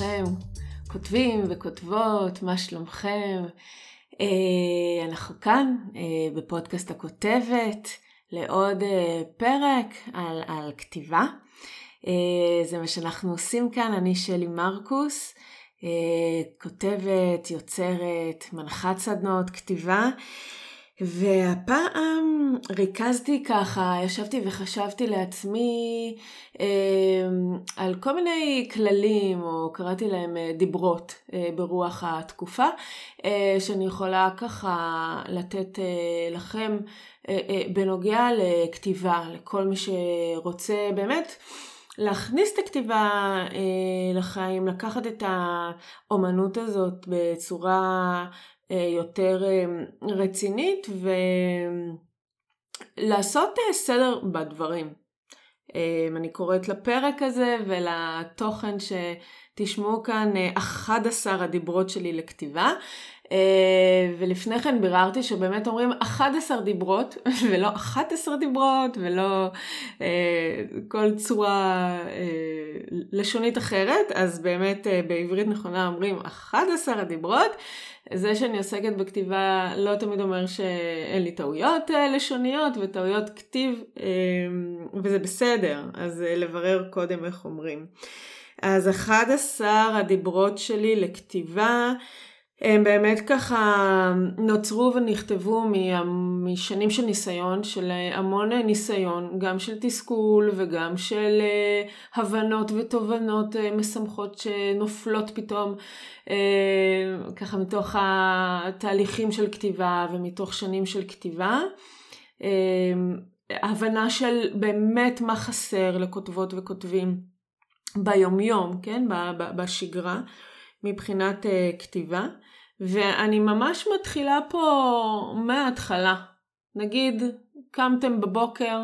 לכם, כותבים וכותבות, מה שלומכם? אה, אנחנו כאן אה, בפודקאסט הכותבת לעוד אה, פרק על, על כתיבה. זה מה שאנחנו עושים כאן, אני שלי מרקוס, כותבת, יוצרת, מנחת סדנות כתיבה. והפעם ריכזתי ככה, ישבתי וחשבתי לעצמי אה, על כל מיני כללים, או קראתי להם אה, דיברות אה, ברוח התקופה, אה, שאני יכולה ככה לתת אה, לכם אה, אה, בנוגע לכתיבה, לכל מי שרוצה באמת. להכניס את הכתיבה אה, לחיים, לקחת את האומנות הזאת בצורה יותר אה, רצינית ולעשות אה, סדר בדברים. אני קוראת לפרק הזה ולתוכן שתשמעו כאן 11 הדיברות שלי לכתיבה. ולפני כן ביררתי שבאמת אומרים 11 דיברות ולא 11 דיברות ולא כל צורה לשונית אחרת, אז באמת בעברית נכונה אומרים 11 הדיברות. זה שאני עוסקת בכתיבה לא תמיד אומר שאין לי טעויות אה, לשוניות וטעויות כתיב, וזה בסדר, אז אה, לברר קודם איך אומרים. אז 11 הדיברות שלי לכתיבה הם באמת ככה נוצרו ונכתבו משנים של ניסיון, של המון ניסיון, גם של תסכול וגם של אה, הבנות ותובנות אה, משמחות שנופלות פתאום אה, ככה מתוך התהליכים של כתיבה ומתוך שנים של כתיבה. הבנה של באמת מה חסר לכותבות וכותבים ביומיום, כן, בשגרה, מבחינת כתיבה. ואני ממש מתחילה פה מההתחלה. נגיד, קמתם בבוקר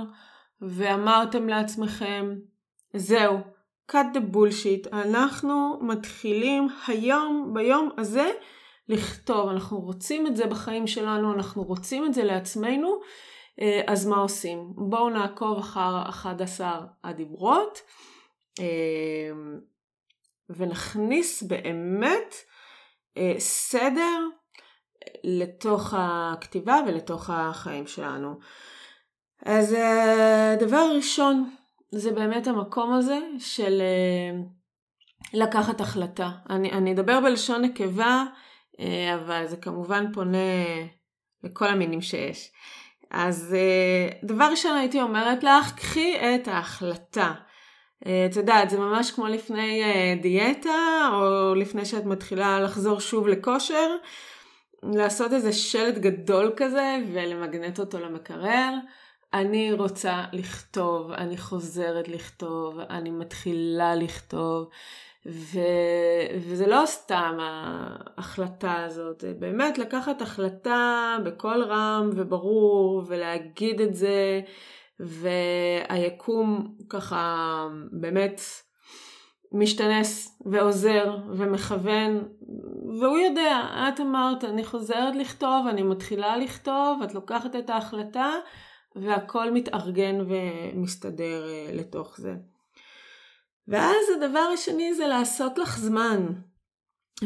ואמרתם לעצמכם, זהו, cut the bullshit, אנחנו מתחילים היום, ביום הזה, לכתוב. אנחנו רוצים את זה בחיים שלנו, אנחנו רוצים את זה לעצמנו, אה, אז מה עושים? בואו נעקוב אחר 11 הדיברות אה, ונכניס באמת סדר לתוך הכתיבה ולתוך החיים שלנו. אז הדבר אה, הראשון זה באמת המקום הזה של אה, לקחת החלטה. אני, אני אדבר בלשון נקבה, אבל זה כמובן פונה לכל המינים שיש. אז דבר ראשון הייתי אומרת לך, קחי את ההחלטה. אה, את יודעת, זה ממש כמו לפני אה, דיאטה, או לפני שאת מתחילה לחזור שוב לכושר, לעשות איזה שלט גדול כזה ולמגנט אותו למקרר. אני רוצה לכתוב, אני חוזרת לכתוב, אני מתחילה לכתוב, ו... וזה לא סתם ההחלטה הזאת, זה באמת לקחת החלטה בקול רם וברור ולהגיד את זה. והיקום ככה באמת משתנס ועוזר ומכוון, והוא יודע, את אמרת, אני חוזרת לכתוב, אני מתחילה לכתוב, את לוקחת את ההחלטה, והכל מתארגן ומסתדר אה, לתוך זה. ואז הדבר השני זה לעשות לך זמן.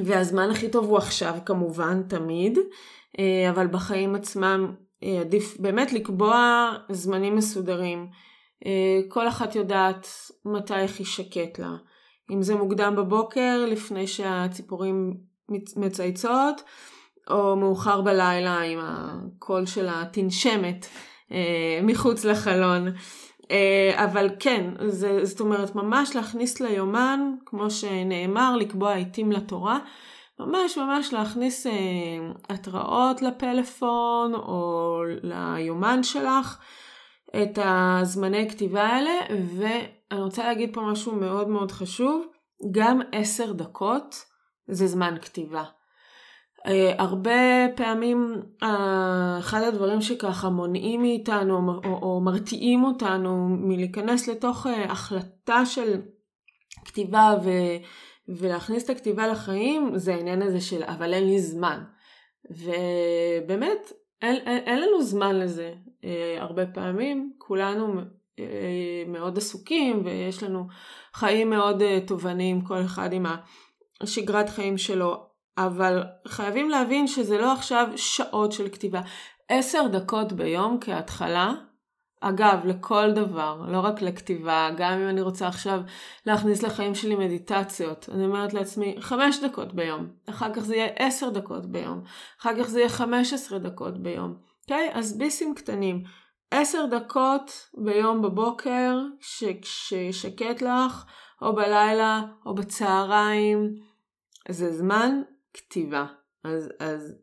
והזמן הכי טוב הוא עכשיו כמובן, תמיד, אה, אבל בחיים עצמם עדיף באמת לקבוע זמנים מסודרים. אה, כל אחת יודעת מתי הכי שקט לה. אם זה מוקדם בבוקר לפני שהציפורים מצייצות, או מאוחר בלילה עם הקול של התנשמת אה, מחוץ לחלון. אבל כן, זה, זאת אומרת ממש להכניס ליומן, כמו שנאמר, לקבוע עיתים לתורה. ממש ממש להכניס אה, התראות לפלאפון או ליומן שלך, את הזמני כתיבה האלה, ואני רוצה להגיד פה משהו מאוד מאוד חשוב, גם עשר דקות זה זמן כתיבה. Uh, הרבה פעמים uh, אחד הדברים שככה מונעים מאיתנו או, או, או מרתיעים אותנו מלהיכנס לתוך uh, החלטה של כתיבה ו... ולהכניס את הכתיבה לחיים זה העניין הזה של אבל אין לי זמן. ובאמת אין, אין, אין לנו זמן לזה. אה, הרבה פעמים כולנו מאוד עסוקים ויש לנו חיים מאוד תובעניים, כל אחד עם השגרת חיים שלו, אבל חייבים להבין שזה לא עכשיו שעות של כתיבה. עשר דקות ביום כהתחלה, אגב, לכל דבר, לא רק לכתיבה, גם אם אני רוצה עכשיו להכניס לחיים שלי מדיטציות, אני אומרת לעצמי, חמש דקות ביום, אחר כך זה יהיה עשר דקות ביום, אחר כך זה יהיה חמש עשרה דקות ביום, אוקיי? Okay? אז ביסים קטנים, עשר דקות ביום בבוקר, ששקט לך, או בלילה, או בצהריים, זה זמן כתיבה. אז, אז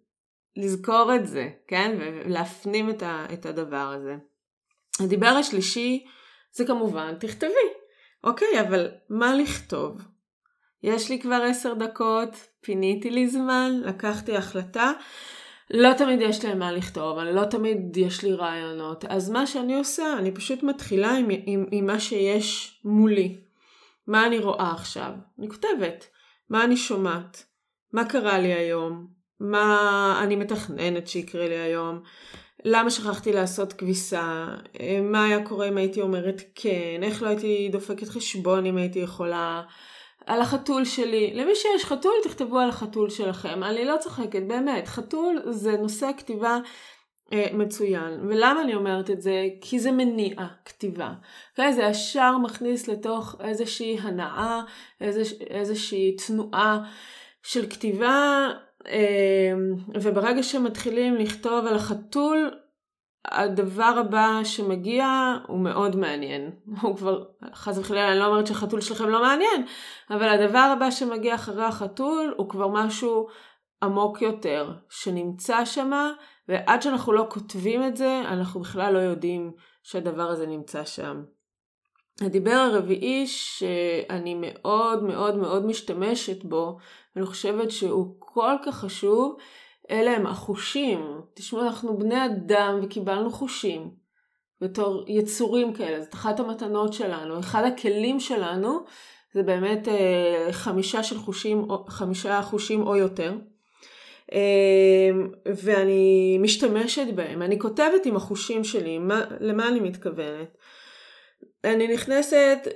לזכור את זה, כן? ולהפנים את, ה, את הדבר הזה. הדיבר השלישי זה כמובן תכתבי. אוקיי, אבל מה לכתוב? יש לי כבר עשר דקות, פיניתי לי זמן, לקחתי החלטה. לא תמיד יש לי מה לכתוב, לא תמיד יש לי רעיונות. אז מה שאני עושה, אני פשוט מתחילה עם, עם, עם מה שיש מולי. מה אני רואה עכשיו? אני כותבת. מה אני שומעת? מה קרה לי היום? מה אני מתכננת שיקרה לי היום? למה שכחתי לעשות כביסה? מה היה קורה אם הייתי אומרת כן? איך לא הייתי דופקת חשבון אם הייתי יכולה? על החתול שלי. למי שיש חתול, תכתבו על החתול שלכם. אני לא צוחקת, באמת. חתול זה נושא כתיבה אה, מצוין. ולמה אני אומרת את זה? כי זה מניע כתיבה. Okay, זה ישר מכניס לתוך איזושהי הנאה, איזוש, איזושהי תנועה של כתיבה, אה, וברגע שמתחילים לכתוב על החתול, הדבר הבא שמגיע הוא מאוד מעניין. הוא כבר, חס וחלילה, אני לא אומרת שהחתול שלכם לא מעניין, אבל הדבר הבא שמגיע אחרי החתול הוא כבר משהו עמוק יותר, שנמצא שמה, ועד שאנחנו לא כותבים את זה, אנחנו בכלל לא יודעים שהדבר הזה נמצא שם. הדיבר הרביעי שאני מאוד מאוד מאוד משתמשת בו, ואני חושבת שהוא כל כך חשוב, אלה הם החושים. תשמעו, אנחנו בני אדם וקיבלנו חושים בתור יצורים כאלה, זאת אחת המתנות שלנו. אחד הכלים שלנו זה באמת אה, חמישה של חושים, חמישה חושים או יותר. אמ, ואני משתמשת בהם, אני כותבת עם החושים שלי, מה, למה אני מתכוונת? אני נכנסת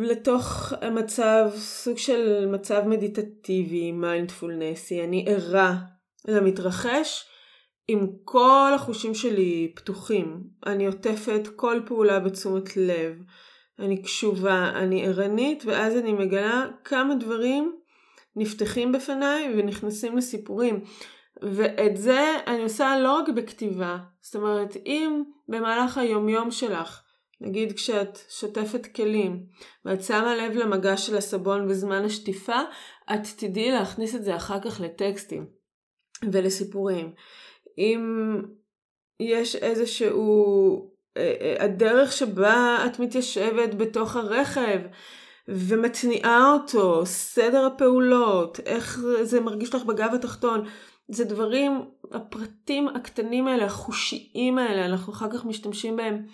לתוך מצב, סוג של מצב מדיטטיבי, מיינדפולנסי, אני ערה למתרחש עם כל החושים שלי פתוחים. אני עוטפת כל פעולה בתשומת לב, אני קשובה, אני ערנית, ואז אני מגלה כמה דברים נפתחים בפניי ונכנסים לסיפורים. ואת זה אני עושה לא רק בכתיבה, זאת אומרת אם במהלך היומיום שלך, נגיד כשאת שוטפת כלים ואת שמה לב למגע של הסבון בזמן השטיפה, את תדעי להכניס את זה אחר כך לטקסטים ולסיפורים. אם יש איזשהו, אה, אה, הדרך שבה את מתיישבת בתוך הרכב, ומתניעה אותו, סדר הפעולות, איך זה מרגיש לך בגב התחתון. זה דברים, הפרטים הקטנים האלה, החושיים האלה, אנחנו אחר כך משתמשים בהם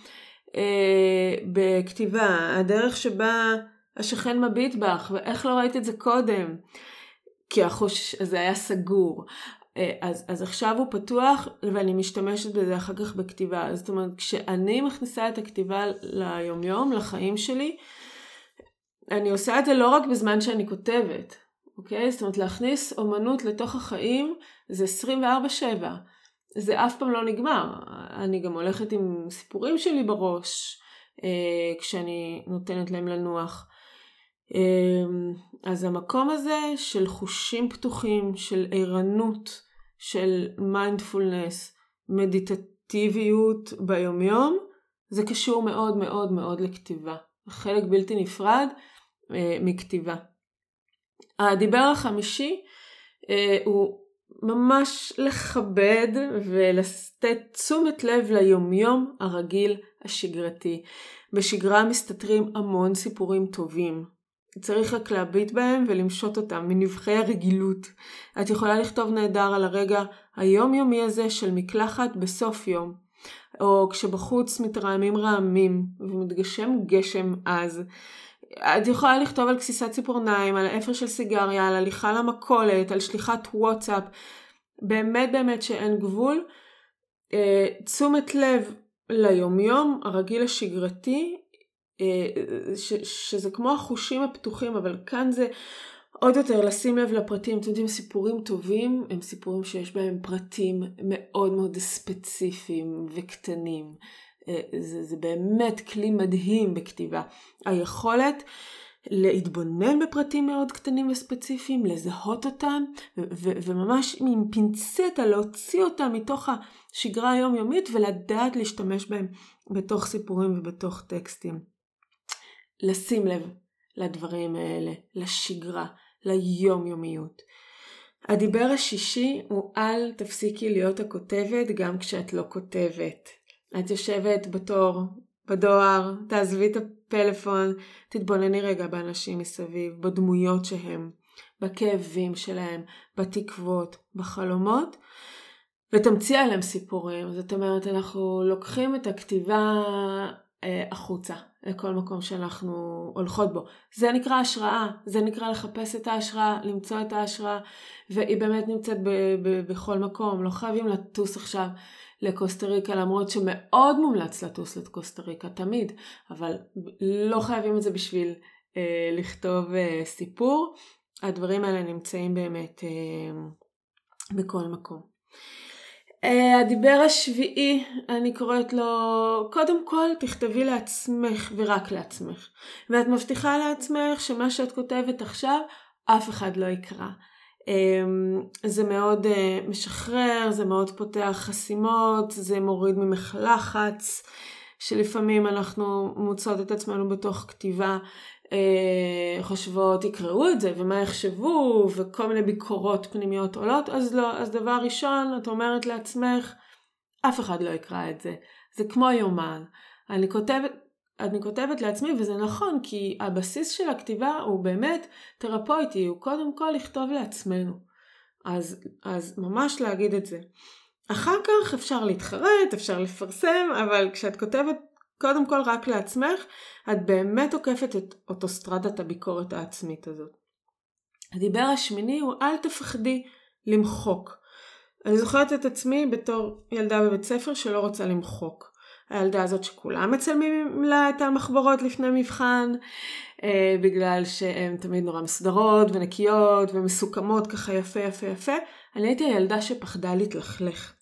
אה, בכתיבה. הדרך שבה השכן מביט בך, ואיך לא ראית את זה קודם, כי החוש הזה היה סגור. אה, אז, אז עכשיו הוא פתוח ואני משתמשת בזה אחר כך בכתיבה. זאת אומרת, כשאני מכניסה את הכתיבה ליומיום, לחיים שלי, אני עושה את זה לא רק בזמן שאני כותבת, אוקיי? זאת אומרת, להכניס אומנות לתוך החיים זה 24-7. זה אף פעם לא נגמר. אני גם הולכת עם סיפורים שלי בראש אה, כשאני נותנת להם לנוח. אה, אז המקום הזה של חושים פתוחים, של ערנות, של מיינדפולנס, מדיטטיביות ביומיום, זה קשור מאוד מאוד מאוד לכתיבה. חלק בלתי נפרד אה, מכתיבה. הדיבר החמישי הוא ממש לכבד ולתת תשומת לב ליומיום הרגיל השגרתי. בשגרה מסתתרים המון סיפורים טובים. צריך רק להביט בהם ולמשות אותם מנבחי הרגילות. את יכולה לכתוב נהדר על הרגע היומיומי הזה של מקלחת בסוף יום, או כשבחוץ מתרעמים רעמים ומתגשם גשם עז. את יכולה לכתוב על גסיסת ציפורניים, על אפר של סיגריה, על הליכה למכולת, על שליחת וואטסאפ. באמת באמת שאין גבול. אה, תשומת לב ליומיום הרגיל השגרתי, אה, ש, שזה כמו החושים הפתוחים, אבל כאן זה עוד יותר לשים לב לפרטים. אתם יודעים, סיפורים טובים הם סיפורים שיש בהם פרטים מאוד מאוד ספציפיים וקטנים. אה, זה, זה באמת כלי מדהים בכתיבה. היכולת להתבונן בפרטים מאוד קטנים וספציפיים, לזהות אותם, ו- וממש עם פינצטה להוציא אותם מתוך השגרה היומיומית ולדעת להשתמש בהם בתוך סיפורים ובתוך טקסטים. לשים לב לדברים האלה, לשגרה, ליומיומיות. הדיבר השישי הוא אל תפסיקי להיות הכותבת גם כשאת לא כותבת. את יושבת בתור, בדואר, תעזבי את הפלאפון, תתבונני רגע באנשים מסביב, בדמויות שהם, בכאבים שלהם, בתקוות, בחלומות, ותמציא עליהם סיפורים. זאת אומרת, אנחנו לוקחים את הכתיבה אה, החוצה, לכל מקום שאנחנו הולכות בו. זה נקרא השראה, זה נקרא לחפש את ההשראה, למצוא את ההשראה, והיא באמת נמצאת ב- ב- בכל מקום. לא חייבים לטוס עכשיו לקוסטה ריקה, למרות שמאוד מומלץ לטוס לקוסטה ריקה תמיד, אבל לא חייבים את זה בשביל אה, לכתוב אה, סיפור. הדברים האלה נמצאים באמת אה, בכל מקום. Uh, הדיבר השביעי, אני קוראת לו, קודם כל תכתבי לעצמך ורק לעצמך. ואת מבטיחה לעצמך שמה שאת כותבת עכשיו, אף אחד לא יקרא. אמ, זה מאוד אה, משחרר, זה מאוד פותח חסימות, זה מוריד ממך לחץ, שלפעמים אנחנו מוצאות את עצמנו בתוך כתיבה, אה, חושבות יקראו את זה ומה יחשבו וכל מיני ביקורות פנימיות עולות, אז לא, אז דבר ראשון את אומרת לעצמך, אף אחד לא יקרא את זה, זה כמו יומן. אני כותבת, אני כותבת לעצמי, וזה נכון, כי הבסיס של הכתיבה הוא באמת תרפויטי, הוא קודם כל לכתוב לעצמנו. אז, אז ממש להגיד את זה. אחר כך אפשר להתחרט, אפשר לפרסם, אבל כשאת כותבת קודם כל רק לעצמך, את באמת עוקפת את אוטוסטרדת הביקורת העצמית הזאת. הדיבר השמיני הוא אל תפחדי למחוק. אני זוכרת את עצמי בתור ילדה בבית ספר שלא רוצה למחוק. הילדה הזאת שכולם מצלמים לה את המחברות לפני מבחן, אה, בגלל שהן תמיד נורא מסודרות ונקיות ומסוכמות ככה יפה יפה יפה. אני הייתי הילדה שפחדה להתלכלך.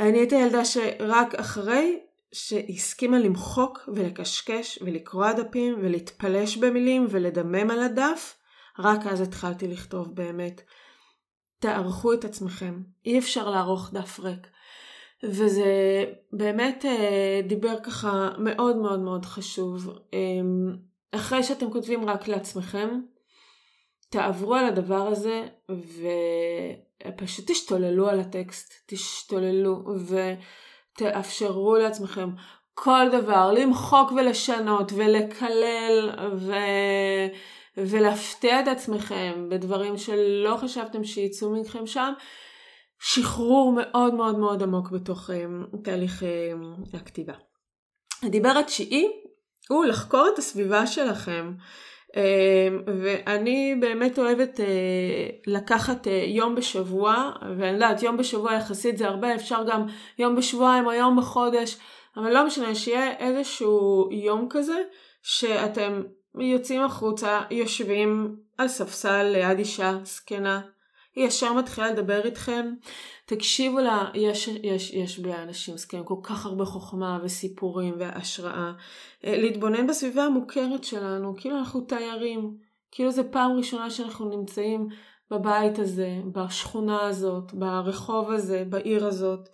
אני הייתי הילדה שרק אחרי שהסכימה למחוק ולקשקש ולקרוע דפים ולהתפלש במילים ולדמם על הדף, רק אז התחלתי לכתוב באמת. תערכו את עצמכם, אי אפשר לערוך דף ריק. וזה באמת אה, דיבר ככה מאוד מאוד מאוד חשוב. אמ, אחרי שאתם כותבים רק לעצמכם, תעברו על הדבר הזה ופשוט תשתוללו על הטקסט, תשתוללו ותאפשרו לעצמכם כל דבר, למחוק ולשנות ולקלל ו... ולהפתיע את עצמכם בדברים שלא חשבתם שיצאו מכם שם. שחרור מאוד מאוד מאוד עמוק בתוך um, תהליך um, הכתיבה. הדיבר התשיעי הוא לחקור את הסביבה שלכם. Um, ואני באמת אוהבת לקחת יום בשבוע, ואני יודעת, יום בשבוע יחסית זה הרבה, אפשר גם יום בשבועיים או יום בחודש, אבל לא משנה, שיהיה איזשהו יום כזה, שאתם יוצאים החוצה, יושבים על ספסל ליד אישה זקנה, היא ישר מתחילה לדבר איתכם. תקשיבו לה, יש, יש, יש באנשים זקנים כל כך הרבה חוכמה וסיפורים והשראה. אה, להתבונן בסביבה המוכרת שלנו, כאילו אנחנו תיירים. כאילו זו פעם ראשונה שאנחנו נמצאים בבית הזה, בשכונה הזאת, ברחוב הזה, בעיר הזאת.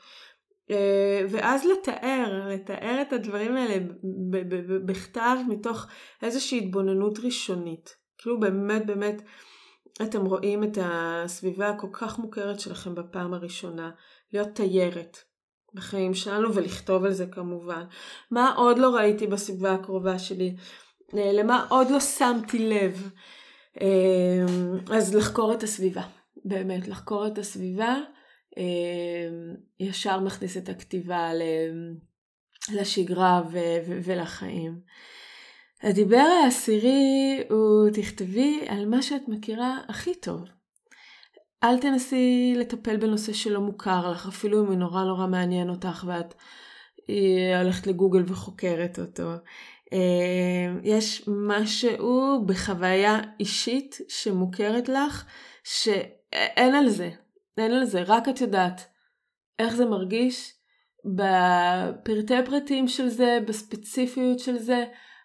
אה, ואז לתאר, לתאר את הדברים האלה בכתב מתוך איזושהי התבוננות ראשונית. כאילו באמת באמת אתם רואים את הסביבה הכל כך מוכרת שלכם בפעם הראשונה, להיות תיירת בחיים שלנו ולכתוב על זה כמובן. מה עוד לא ראיתי בסביבה הקרובה שלי? אה, למה עוד לא שמתי לב? אה, אז לחקור את הסביבה, באמת, לחקור את הסביבה, אה, ישר מכניס את הכתיבה לשגרה ולחיים. הדיבר העשירי הוא תכתבי על מה שאת מכירה הכי טוב. אל תנסי לטפל בנושא שלא מוכר לך, אפילו אם הוא נורא נורא מעניין אותך ואת היא הולכת לגוגל וחוקרת אותו. אה, יש משהו בחוויה אישית שמוכרת לך, שאין על זה, אין על זה, רק את יודעת איך זה מרגיש, בפרטי פרטים של זה, בספציפיות של זה,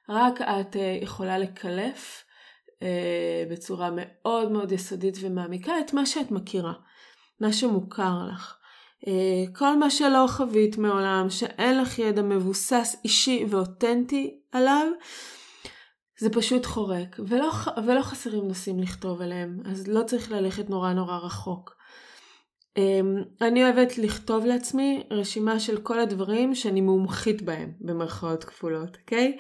רק את אה, יכולה לקלף אה, בצורה מאוד מאוד יסודית ומעמיקה את מה שאת מכירה, מה שמוכר לך. אה, כל מה שלא חווית מעולם, שאין לך ידע מבוסס אישי ואותנטי עליו, זה פשוט חורק, ולא, ולא חסרים נושאים לכתוב עליהם, אז לא צריך ללכת נורא נורא רחוק. אמ, אני אוהבת לכתוב לעצמי רשימה של כל הדברים שאני מומחית בהם, במרכאות כפולות, אוקיי?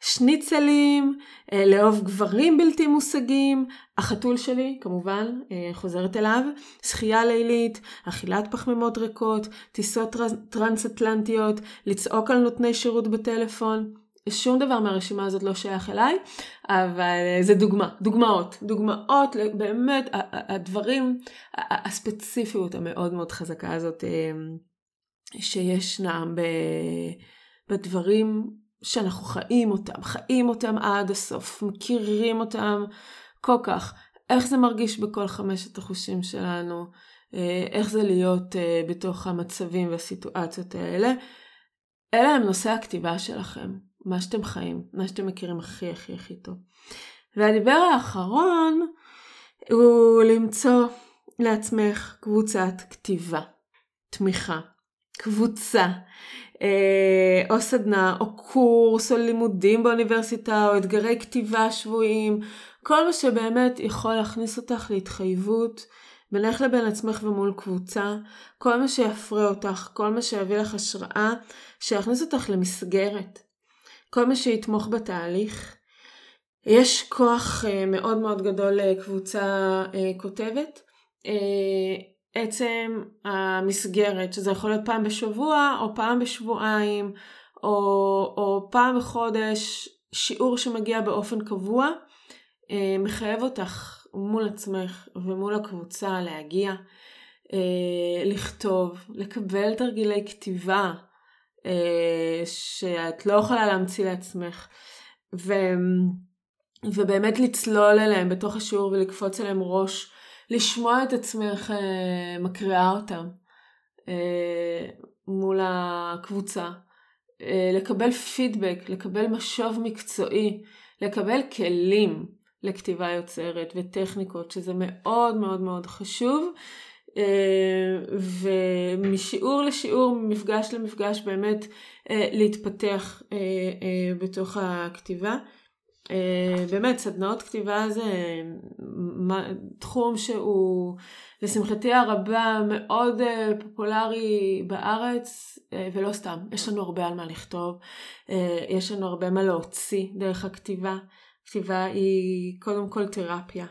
שניצלים, אה, לאהוב גברים בלתי מושגים, החתול שלי כמובן, אה, חוזרת אליו, שחייה לילית, אכילת פחמימות ריקות, טיסות טרנס-אטלנטיות, לצעוק על נותני שירות בטלפון. שום דבר מהרשימה הזאת לא שייך אליי, אבל אה, זה דוגמה, דוגמאות, דוגמאות, באמת הדברים, הספציפיות המאוד מאוד חזקה הזאת שישנם בדברים שאנחנו חיים אותם, חיים אותם עד הסוף, מכירים אותם כל כך. איך זה מרגיש בכל חמשת החושים שלנו, אה, איך זה להיות אה, בתוך המצבים והסיטואציות האלה. אלה הם נושאי הכתיבה שלכם, מה שאתם חיים, מה שאתם מכירים הכי הכי הכי טוב. והדיבר האחרון הוא למצוא לעצמך קבוצת כתיבה, תמיכה, קבוצה, או סדנה, או קורס, או לימודים באוניברסיטה, או אתגרי כתיבה שבויים, כל מה שבאמת יכול להכניס אותך להתחייבות בינך לבין עצמך ומול קבוצה, כל מה שיפרה אותך, כל מה שיביא לך השראה, שיכניס אותך למסגרת, כל מה שיתמוך בתהליך. יש כוח uh, מאוד מאוד גדול לקבוצה uh, כותבת. עצם המסגרת, שזה יכול להיות פעם בשבוע או פעם בשבועיים או, או פעם בחודש, שיעור שמגיע באופן קבוע, אה, מחייב אותך מול עצמך ומול הקבוצה להגיע, אה, לכתוב, לקבל תרגילי כתיבה אה, שאת לא יכולה להמציא לעצמך. ו... ובאמת לצלול אליהם בתוך השיעור ולקפוץ אליהם ראש לשמוע את עצמך אה, מקריאה אותם אה, מול הקבוצה, אה, לקבל פידבק, לקבל משוב מקצועי, לקבל כלים לכתיבה יוצרת וטכניקות, שזה מאוד מאוד מאוד חשוב. ומשיעור לשיעור, ממפגש למפגש, באמת להתפתח בתוך הכתיבה. אה, באמת, סדנאות כתיבה זה תחום שהוא לשמחתי הרבה מאוד אה, פופולרי בארץ, אה, ולא סתם, יש לנו הרבה על מה לכתוב, יש לנו הרבה מה להוציא דרך הכתיבה. כתיבה היא קודם כל תרפיה.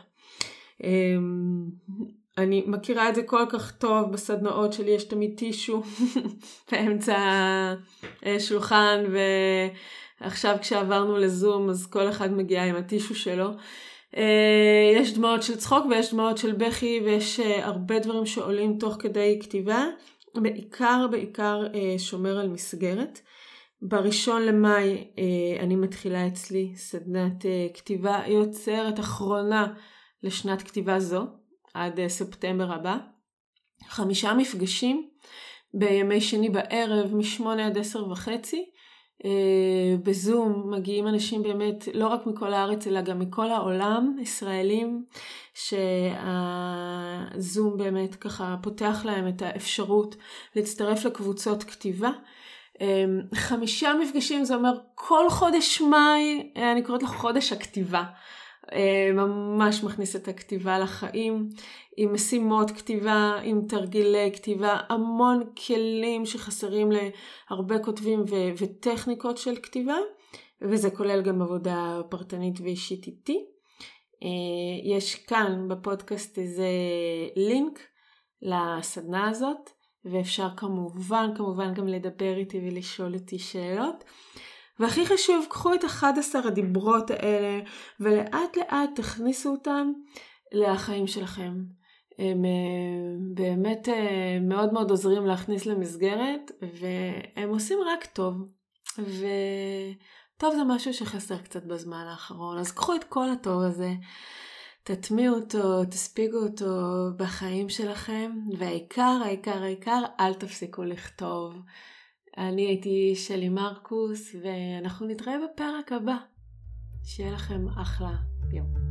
אני מכירה את זה כל כך טוב בסדנאות שלי, יש תמיד טישו באמצע השולחן, ו... עכשיו כשעברנו לזום אז כל אחד מגיע עם הטישו שלו. אה, יש דמעות של צחוק ויש דמעות של בכי ויש אה, הרבה דברים שעולים תוך כדי כתיבה. בעיקר בעיקר אה, שומר על מסגרת. בראשון למאי אני מתחילה אצלי סדנת כתיבה יוצרת אחרונה לשנת כתיבה זו, עד ספטמבר הבא. חמישה מפגשים בימי שני בערב משמונה עד עשר וחצי. אה, בזום מגיעים אנשים באמת לא רק מכל הארץ אלא גם מכל העולם, ישראלים, שהזום באמת ככה פותח להם את האפשרות להצטרף לקבוצות כתיבה. אה, חמישה מפגשים זה אומר כל חודש מאי, אה, אני קוראת לו חודש הכתיבה. אה, ממש מכניס את הכתיבה לחיים, עם משימות כתיבה, עם תרגילי כתיבה, המון כלים שחסרים להרבה כותבים ו- וטכניקות של כתיבה, וזה כולל גם עבודה פרטנית ואישית איתי. אה, יש כאן בפודקאסט איזה לינק לסדנה הזאת, ואפשר כמובן כמובן גם לדבר איתי ולשאול אותי שאלות. והכי חשוב, קחו את 11 הדיברות האלה ולאט לאט תכניסו אותם לחיים שלכם. הם באמת מאוד מאוד עוזרים להכניס למסגרת, והם עושים רק טוב. וטוב זה משהו שחסר קצת בזמן האחרון, אז קחו את כל הטוב הזה, תטמיעו אותו, תספיגו אותו בחיים שלכם, והעיקר, העיקר, העיקר, אל תפסיקו לכתוב. אני הייתי שלי מרקוס, ואנחנו נתראה בפרק הבא. שיהיה לכם אחלה יום.